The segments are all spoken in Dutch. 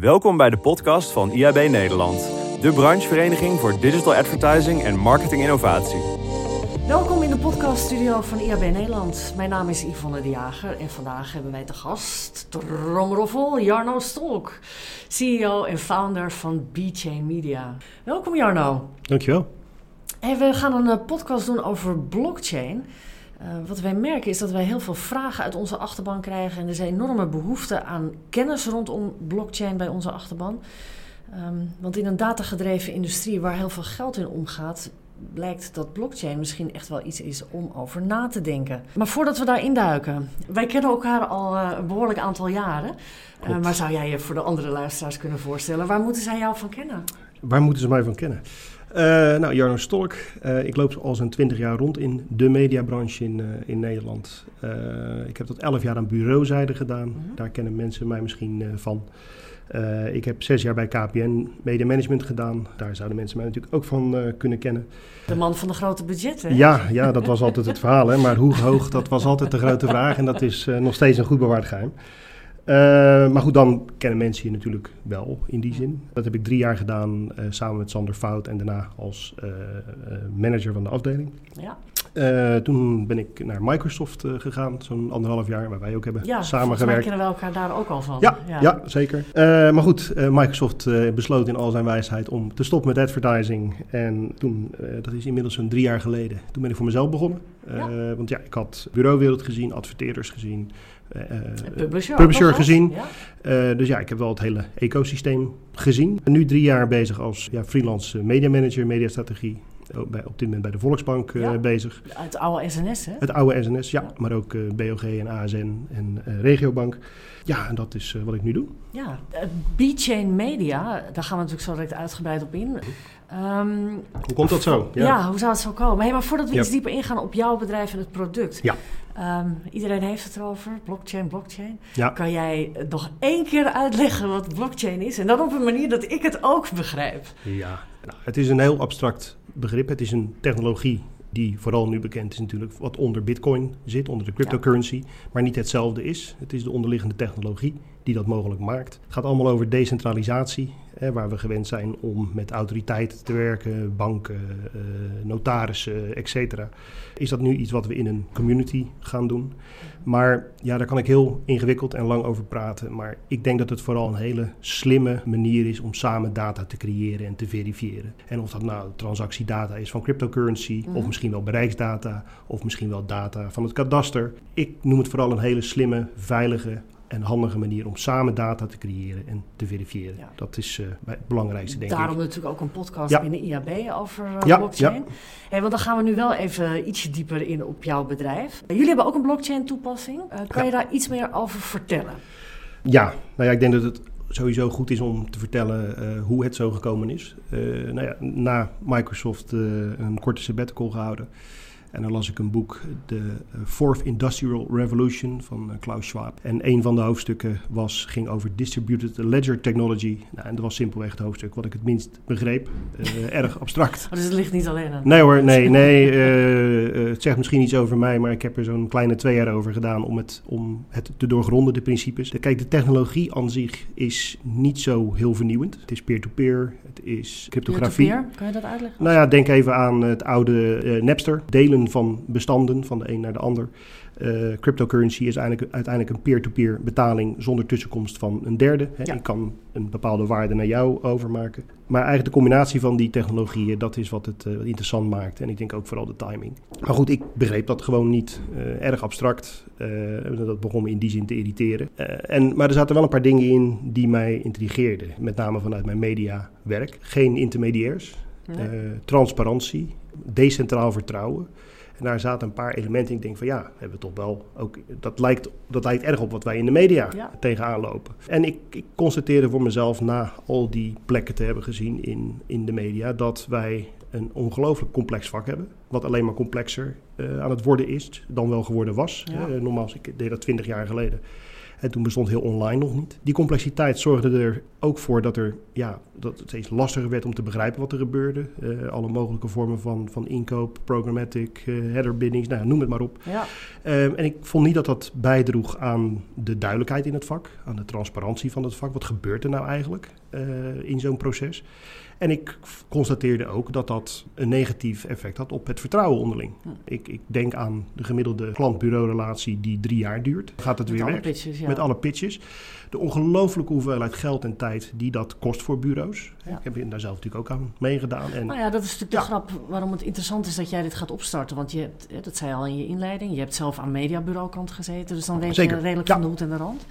Welkom bij de podcast van IAB Nederland, de branchevereniging voor digital advertising en marketing innovatie. Welkom in de podcaststudio van IAB Nederland. Mijn naam is Yvonne de Jager en vandaag hebben wij te gast, tromroffel, Jarno Stolk, CEO en founder van B-Chain Media. Welkom Jarno. Dankjewel. Hey, we gaan een eh, podcast doen over blockchain. Uh, wat wij merken is dat wij heel veel vragen uit onze achterban krijgen. En er is een enorme behoefte aan kennis rondom blockchain bij onze achterban. Um, want in een datagedreven industrie waar heel veel geld in omgaat, blijkt dat blockchain misschien echt wel iets is om over na te denken. Maar voordat we daar induiken, wij kennen elkaar al uh, een behoorlijk aantal jaren. Uh, maar zou jij je voor de andere luisteraars kunnen voorstellen? Waar moeten zij jou van kennen? Waar moeten ze mij van kennen? Uh, nou, Jarno Stolk. Uh, ik loop al zo'n 20 jaar rond in de mediabranche in, uh, in Nederland. ik heb dat 11 jaar aan bureauzijde gedaan. -hmm. Daar kennen mensen mij misschien van. ik heb zes jaar bij KPN Media Management gedaan. Daar zouden mensen mij natuurlijk ook van kunnen kennen. De man van de grote budgetten. Ja, ja, dat was altijd het verhaal. Hè? Maar hoe hoog, dat was altijd de grote vraag. En dat is nog steeds een goed bewaard geheim. Uh, maar goed, dan kennen mensen je natuurlijk wel in die zin. Dat heb ik drie jaar gedaan uh, samen met Sander Fout en daarna als uh, manager van de afdeling. Ja. toen ben ik naar Microsoft gegaan, zo'n anderhalf jaar, waar wij ook hebben ja, samengewerkt. Ja, kennen we elkaar daar ook al van. Ja, ja. ja zeker. maar goed, Microsoft besloot in al zijn wijsheid om te stoppen met advertising. En toen, dat is inmiddels zo'n drie jaar geleden, toen ben ik voor mezelf begonnen. Ja. want ja, ik had bureauwereld gezien, adverteerders gezien. Uh, publisher, publisher gezien. Ja. Dus ja, ik heb wel het hele ecosysteem gezien. En nu drie jaar bezig als ja, freelance media manager, mediastrategie. Bij, op dit moment bij de Volksbank ja. bezig. Het oude SNS, hè? Het oude SNS, ja. ja. Maar ook BOG en ASN en Regiobank. Ja, en dat is wat ik nu doe. Ja, B-Chain Media, daar gaan we natuurlijk zo direct uitgebreid op in. Um, hoe komt dat zo? Ja, ja hoe zou het zo komen? Hey, maar voordat we iets dieper ingaan op jouw bedrijf en het product. Ja. Um, iedereen heeft het erover, blockchain, blockchain. Ja. Kan jij nog één keer uitleggen wat blockchain is? En dan op een manier dat ik het ook begrijp. Ja, nou, het is een heel abstract begrip. Het is een technologie die vooral nu bekend is natuurlijk wat onder bitcoin zit, onder de cryptocurrency, ja. maar niet hetzelfde is. Het is de onderliggende technologie die dat mogelijk maakt. Het gaat allemaal over decentralisatie, hè, waar we gewend zijn om met autoriteiten te werken, banken, uh, notarissen, et cetera. Is dat nu iets wat we in een community gaan doen? Maar ja, daar kan ik heel ingewikkeld en lang over praten. Maar ik denk dat het vooral een hele slimme manier is om samen data te creëren en te verifiëren. En of dat nou transactiedata is van cryptocurrency, of misschien wel bereiksdata, of misschien wel data van het kadaster. Ik noem het vooral een hele slimme, veilige, en handige manier om samen data te creëren en te verifiëren. Ja. Dat is uh, het belangrijkste, denk Daarom ik. Daarom natuurlijk ook een podcast ja. binnen IAB over uh, ja, blockchain. Hey, want dan gaan we nu wel even ietsje dieper in op jouw bedrijf. Uh, jullie hebben ook een blockchain toepassing. kan je daar iets meer over vertellen? Ja, nou ja, ik denk dat het sowieso goed is om te vertellen hoe het zo gekomen is. nou ja, na Microsoft een korte sabbatical gehouden en dan las ik een boek, de Fourth Industrial Revolution van Klaus Schwab. En een van de hoofdstukken was, ging over Distributed Ledger Technology. Nou, en dat was simpelweg het hoofdstuk wat ik het minst begreep. Uh, erg abstract. Oh, dus het ligt niet alleen aan? Nee hoor, nee. nee uh, het zegt misschien iets over mij, maar ik heb er zo'n kleine twee jaar over gedaan om het, om het te doorgronden, de principes. Kijk, de technologie aan zich is niet zo heel vernieuwend. Het is peer-to-peer, het is cryptografie. Peer-to-peer? Kan je dat uitleggen? Nou ja, denk even aan het oude uh, Napster. Delen van bestanden van de een naar de ander. Uh, cryptocurrency is eigenlijk, uiteindelijk een peer-to-peer betaling zonder tussenkomst van een derde. Hè. Ja. Ik kan een bepaalde waarde naar jou overmaken. Maar eigenlijk de combinatie van die technologieën, dat is wat het uh, interessant maakt. En ik denk ook vooral de timing. Maar goed, ik begreep dat gewoon niet. Uh, erg abstract. dat begon me in die zin te irriteren. en, maar er zaten wel een paar dingen in die mij intrigeerden. Met name vanuit mijn mediawerk. Geen intermediairs. Nee. transparantie. Decentraal vertrouwen. En daar zaten een paar elementen in. Ik denk van ja, hebben we toch wel ook. Dat lijkt, dat lijkt erg op wat wij in de media Ja. tegenaan lopen. En ik, ik constateerde voor mezelf na al die plekken te hebben gezien in, in de media. dat wij een ongelooflijk complex vak hebben. Wat alleen maar complexer eh, aan het worden is dan wel geworden was. Ja. Nogmaals, ik deed dat twintig jaar geleden. En toen bestond heel online nog niet. Die complexiteit zorgde er ook voor dat, er, ja, dat het steeds lastiger werd om te begrijpen wat er gebeurde. Uh, alle mogelijke vormen van, van inkoop, programmatic, uh, header biddings, nou, noem het maar op. Ja. Uh, en ik vond niet dat dat bijdroeg aan de duidelijkheid in het vak, aan de transparantie van het vak. Wat gebeurt er nou eigenlijk in zo'n proces? En ik constateerde ook dat dat een negatief effect had op het vertrouwen onderling. Ik, ik, denk aan de gemiddelde klant-bureau-relatie die drie jaar duurt. Gaat het Met weer alle weg? Pitches, ja. Met alle pitches. De ongelooflijke hoeveelheid geld en tijd die dat kost voor bureaus. Ja. Ik heb daar zelf natuurlijk ook aan meegedaan. En, nou ja, dat is natuurlijk de grap waarom het interessant is dat jij dit gaat opstarten. Want je hebt, dat zei je al in je inleiding, je hebt zelf aan mediabureaukant gezeten. Dus dan weet je redelijk van de hoed en de rand.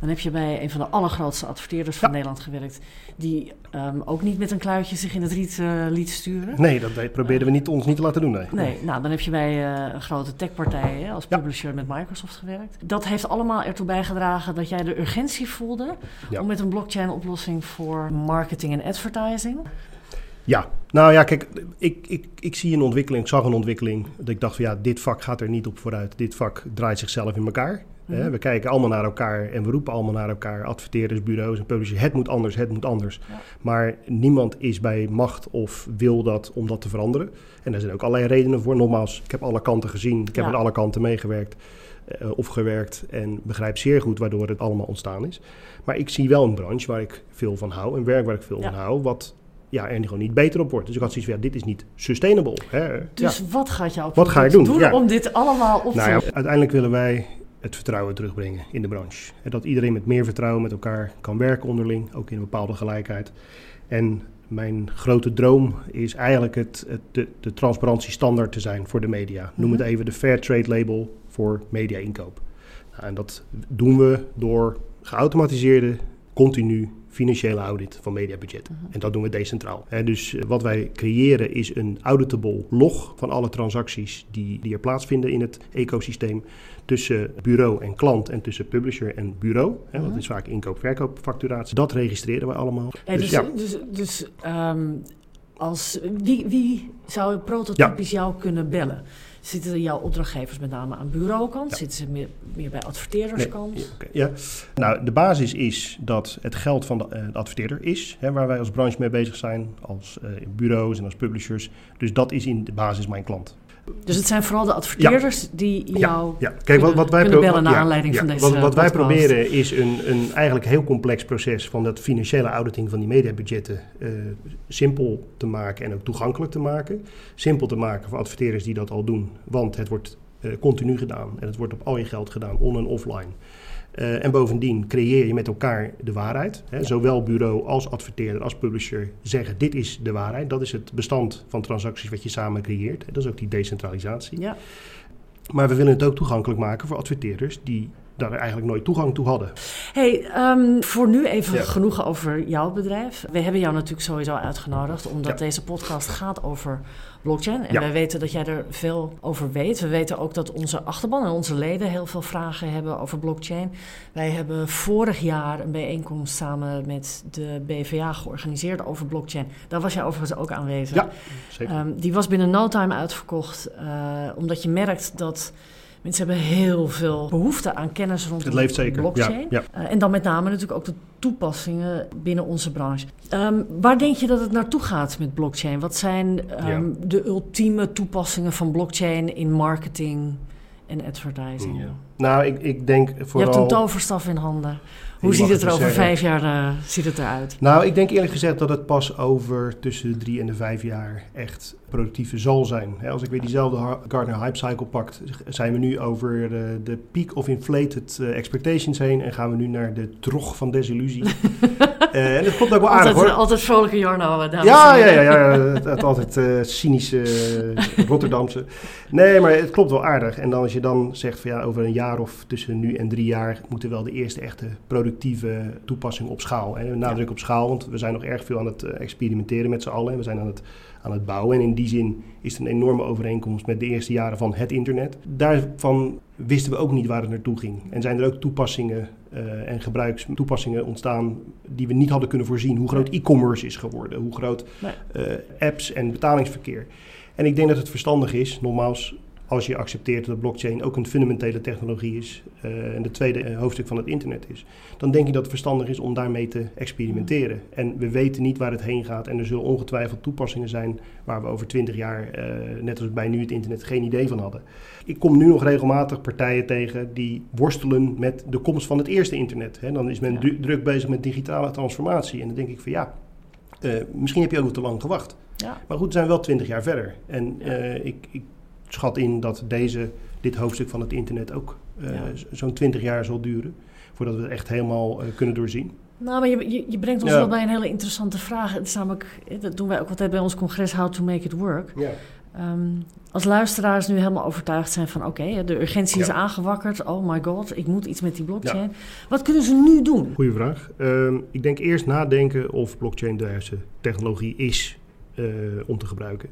Dan heb je bij een van de allergrootste adverteerders van Nederland gewerkt. Die um, ook niet met een kluitje zich in het riet uh, liet sturen. Nee, dat probeerden we niet, ons niet te laten doen. Nee, nee nou dan heb je bij uh, een grote techpartij als publisher met Microsoft gewerkt. Dat heeft allemaal ertoe bijgedragen dat jij de urgentie voelde om met een blockchain oplossing voor marketing en advertising. Ja, nou ja, kijk, ik, ik, ik zie een ontwikkeling, ik zag een ontwikkeling. Dat ik dacht van ja, dit vak gaat er niet op vooruit. Dit vak draait zichzelf in elkaar. Mhm. We kijken allemaal naar elkaar en we roepen allemaal naar elkaar. Adverteerders, bureaus en publishers. Het moet anders, het moet anders. Maar niemand is bij macht of wil dat om dat te veranderen. En daar zijn ook allerlei redenen voor. Nogmaals, ik heb alle kanten gezien. Ik heb aan alle kanten meegewerkt uh, of gewerkt. En begrijp zeer goed waardoor het allemaal ontstaan is. Maar ik zie wel een branche waar ik veel van hou. Een werk waar ik veel van hou. Wat ja, er gewoon niet beter op wordt. Dus ik had zoiets van, ja, dit is niet sustainable. Hè? Dus wat gaat jou wat ga je doen, doen om dit allemaal op te nou, Uiteindelijk willen wij het vertrouwen terugbrengen in de branche. En dat iedereen met meer vertrouwen met elkaar kan werken onderling, ook in een bepaalde gelijkheid. En mijn grote droom is eigenlijk het, het de, de transparantiestandaard te zijn voor de media. Noem het mhm. even de Fair Trade Label voor media-inkoop. Nou, en dat doen we door geautomatiseerde, continu financiële audit van mediabudgetten. Mhm. En dat doen we decentraal. dus eh, wat wij creëren is een auditable log van alle transacties die, die er plaatsvinden in het ecosysteem. Tussen bureau en klant en tussen publisher en bureau. Dat mhm. is vaak inkoop-verkoop facturatie. Dat registreren we allemaal. dus, dus, ja. dus, dus um, als, wie, wie zou prototypisch jou kunnen bellen? Zitten jouw opdrachtgevers met name aan bureaukant? Zitten ze meer, meer bij adverteerderskant? Nee, okay, ja, nou de basis is dat het geld van de, uh, adverteerder is, hè, waar wij als branche mee bezig zijn, als uh, bureaus en als publishers. Dus dat is in de basis mijn klant. Dus het zijn vooral de adverteerders die jou ja, ja. Kijk, wat, wat wij bellen naar aanleiding van deze Wat, wat wij proberen is een, een eigenlijk heel complex proces van dat financiële auditing van die mediabudgetten uh, simpel te maken en ook toegankelijk te maken. Simpel te maken voor adverteerders die dat al doen, want het wordt uh, continu gedaan en het wordt op al je geld gedaan, on- en offline. Uh, en bovendien creëer je met elkaar de waarheid. Hè. Zowel bureau als adverteerder als publisher zeggen dit is de waarheid. Dat is het bestand van transacties wat je samen creëert. Dat is ook die decentralisatie. Ja. Maar we willen het ook toegankelijk maken voor adverteerders die daar eigenlijk nooit toegang toe hadden. Hey, um, voor nu even genoeg over jouw bedrijf. We hebben jou natuurlijk sowieso uitgenodigd, omdat deze podcast gaat over blockchain. En wij weten dat jij er veel over weet. We weten ook dat onze achterban en onze leden heel veel vragen hebben over blockchain. Wij hebben vorig jaar een bijeenkomst samen met de BVA georganiseerd over blockchain. Daar was jij overigens ook aanwezig. Ja, zeker. Um, die was binnen no time uitverkocht, uh, omdat je merkt dat Mensen hebben heel veel behoefte aan kennis rondom het leeft zeker. blockchain. Ja, uh, en dan met name natuurlijk ook de toepassingen binnen onze branche. Um, waar denk je dat het naartoe gaat met blockchain? Wat zijn um, de ultieme toepassingen van blockchain in marketing en advertising? Nou, ik, ik denk vooral... Je hebt een toverstaf in handen. Hoe ziet het er over vijf jaar uh, ziet het eruit? Nou, ik denk eerlijk gezegd dat het pas over tussen de drie en de vijf jaar echt productiever zal zijn. als ik weer diezelfde Gartner Hype Cycle pakt, zijn we nu over de, de peak of inflated uh, expectations heen en gaan we nu naar de trog van desillusie. uh, en dat komt ook wel aardig altijd, hoor. Altijd vrolijke Jarno, dames ja, ja, ja, ja, het, het altijd cynische Rotterdamse. Nee, maar het klopt wel aardig. En dan als je dan zegt van ja, over een jaar of tussen nu en drie jaar moeten wel de eerste echte productieve toepassing op schaal. En nadruk op schaal, want we zijn nog erg veel aan het experimenteren met z'n allen. En we zijn aan het aan het bouwen. En in die zin is het een enorme overeenkomst met de eerste jaren van het internet. Daarvan wisten we ook niet waar het naartoe ging. En zijn er ook toepassingen uh, en gebruikstoepassingen ontstaan die we niet hadden kunnen voorzien. Hoe groot e-commerce is geworden, hoe groot uh, apps en betalingsverkeer. En ik denk dat het verstandig is, nogmaals, als je accepteert dat blockchain ook een fundamentele technologie is uh, en de tweede uh, hoofdstuk van het internet is, dan denk ik dat het verstandig is om daarmee te experimenteren. En we weten niet waar het heen gaat en er zullen ongetwijfeld toepassingen zijn waar we over twintig jaar, uh, net als bij nu het internet, geen idee van hadden. Ik kom nu nog regelmatig partijen tegen die worstelen met de komst van het eerste internet. Hè. Dan is men ja. druk bezig met digitale transformatie en dan denk ik van ja, misschien heb je ook te lang gewacht. Ja. Maar goed, we zijn wel twintig jaar verder. En ik, ik schat in dat deze, dit hoofdstuk van het internet ook uh, zo'n 20 jaar zal duren. Voordat we het echt helemaal uh, kunnen doorzien. Nou, maar je, je, je brengt ons ja. wel bij een hele interessante vraag. Het is namelijk, dat doen wij ook altijd bij ons congres, How to Make It Work. Ja. Um, als luisteraars nu helemaal overtuigd zijn van... oké, okay, de urgentie is aangewakkerd. Oh my god, ik moet iets met die blockchain. Wat kunnen ze nu doen? Goeie vraag. Um, ik denk eerst nadenken of blockchain de juiste technologie is uh, om te gebruiken.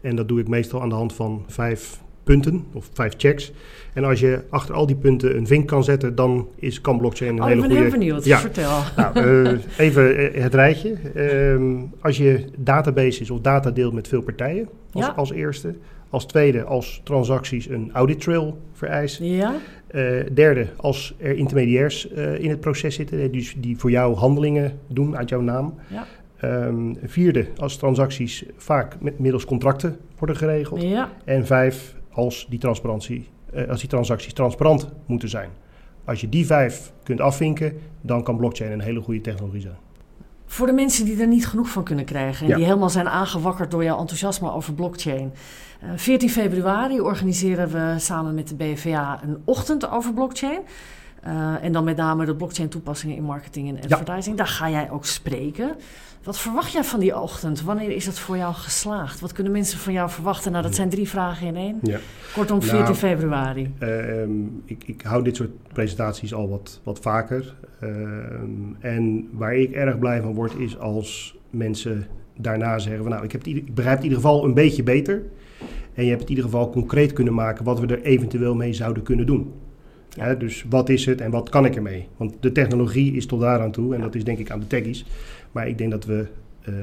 En dat doe ik meestal aan de hand van vijf punten of vijf checks. En als je achter al die punten een vink kan zetten, dan is, kan blockchain een oh, hele goede... ik ben heel benieuwd. Ja. Vertel. Nou, uh, even het rijtje. Uh, als je databases of data deelt met veel partijen, als, ja. als eerste. Als tweede, als transacties een audit trail vereisen. Ja. Uh, derde, als er intermediairs in het proces zitten, die, die voor jou handelingen doen uit jouw naam. Ja. Um, vierde, als transacties vaak met middels contracten worden geregeld. Ja. En vijf, als die, transparantie, uh, als die transacties transparant moeten zijn. Als je die vijf kunt afvinken, dan kan blockchain een hele goede technologie zijn. Voor de mensen die er niet genoeg van kunnen krijgen en ja. die helemaal zijn aangewakkerd door jouw enthousiasme over blockchain. Uh, 14 februari organiseren we samen met de BVA een ochtend over blockchain. Uh, en dan met name de blockchain toepassingen in marketing en advertising. Ja. Daar ga jij ook spreken. Wat verwacht jij van die ochtend? Wanneer is het voor jou geslaagd? Wat kunnen mensen van jou verwachten? Nou, dat zijn drie vragen in één. Ja. Kortom, 14 nou, februari. Uh, ik, ik hou dit soort presentaties al wat, wat vaker. Uh, en waar ik erg blij van word, is als mensen daarna zeggen: van, Nou, ik, heb het, ik begrijp het in ieder geval een beetje beter. En je hebt het in ieder geval concreet kunnen maken wat we er eventueel mee zouden kunnen doen. Dus wat is het en wat kan ik ermee? Want de technologie is tot daaraan toe en dat is denk ik aan de techies. Maar ik denk dat we uh,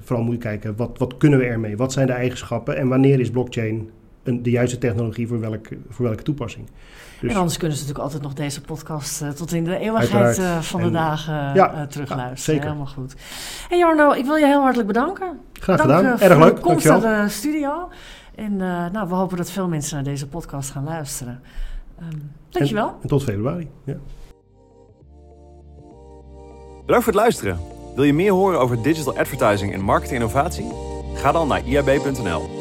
vooral moeten kijken, wat, wat kunnen we ermee? Wat zijn de eigenschappen en wanneer is blockchain een, de juiste technologie voor welke, voor welke toepassing? Dus, en anders kunnen ze natuurlijk altijd nog deze podcast uh, tot in de eeuwigheid uh, van en, de dagen ja, terugluisteren. Ja, zeker. Helemaal goed. En Jarno, ik wil je heel hartelijk bedanken. Graag Dank gedaan. Erg leuk. De komst naar de studio. En nou, we hopen dat veel mensen naar deze podcast gaan luisteren. Um, dankjewel. En, en tot februari. Ja. Bedankt voor het luisteren. Wil je meer horen over digital advertising en marketing innovatie? Ga dan naar iab.nl.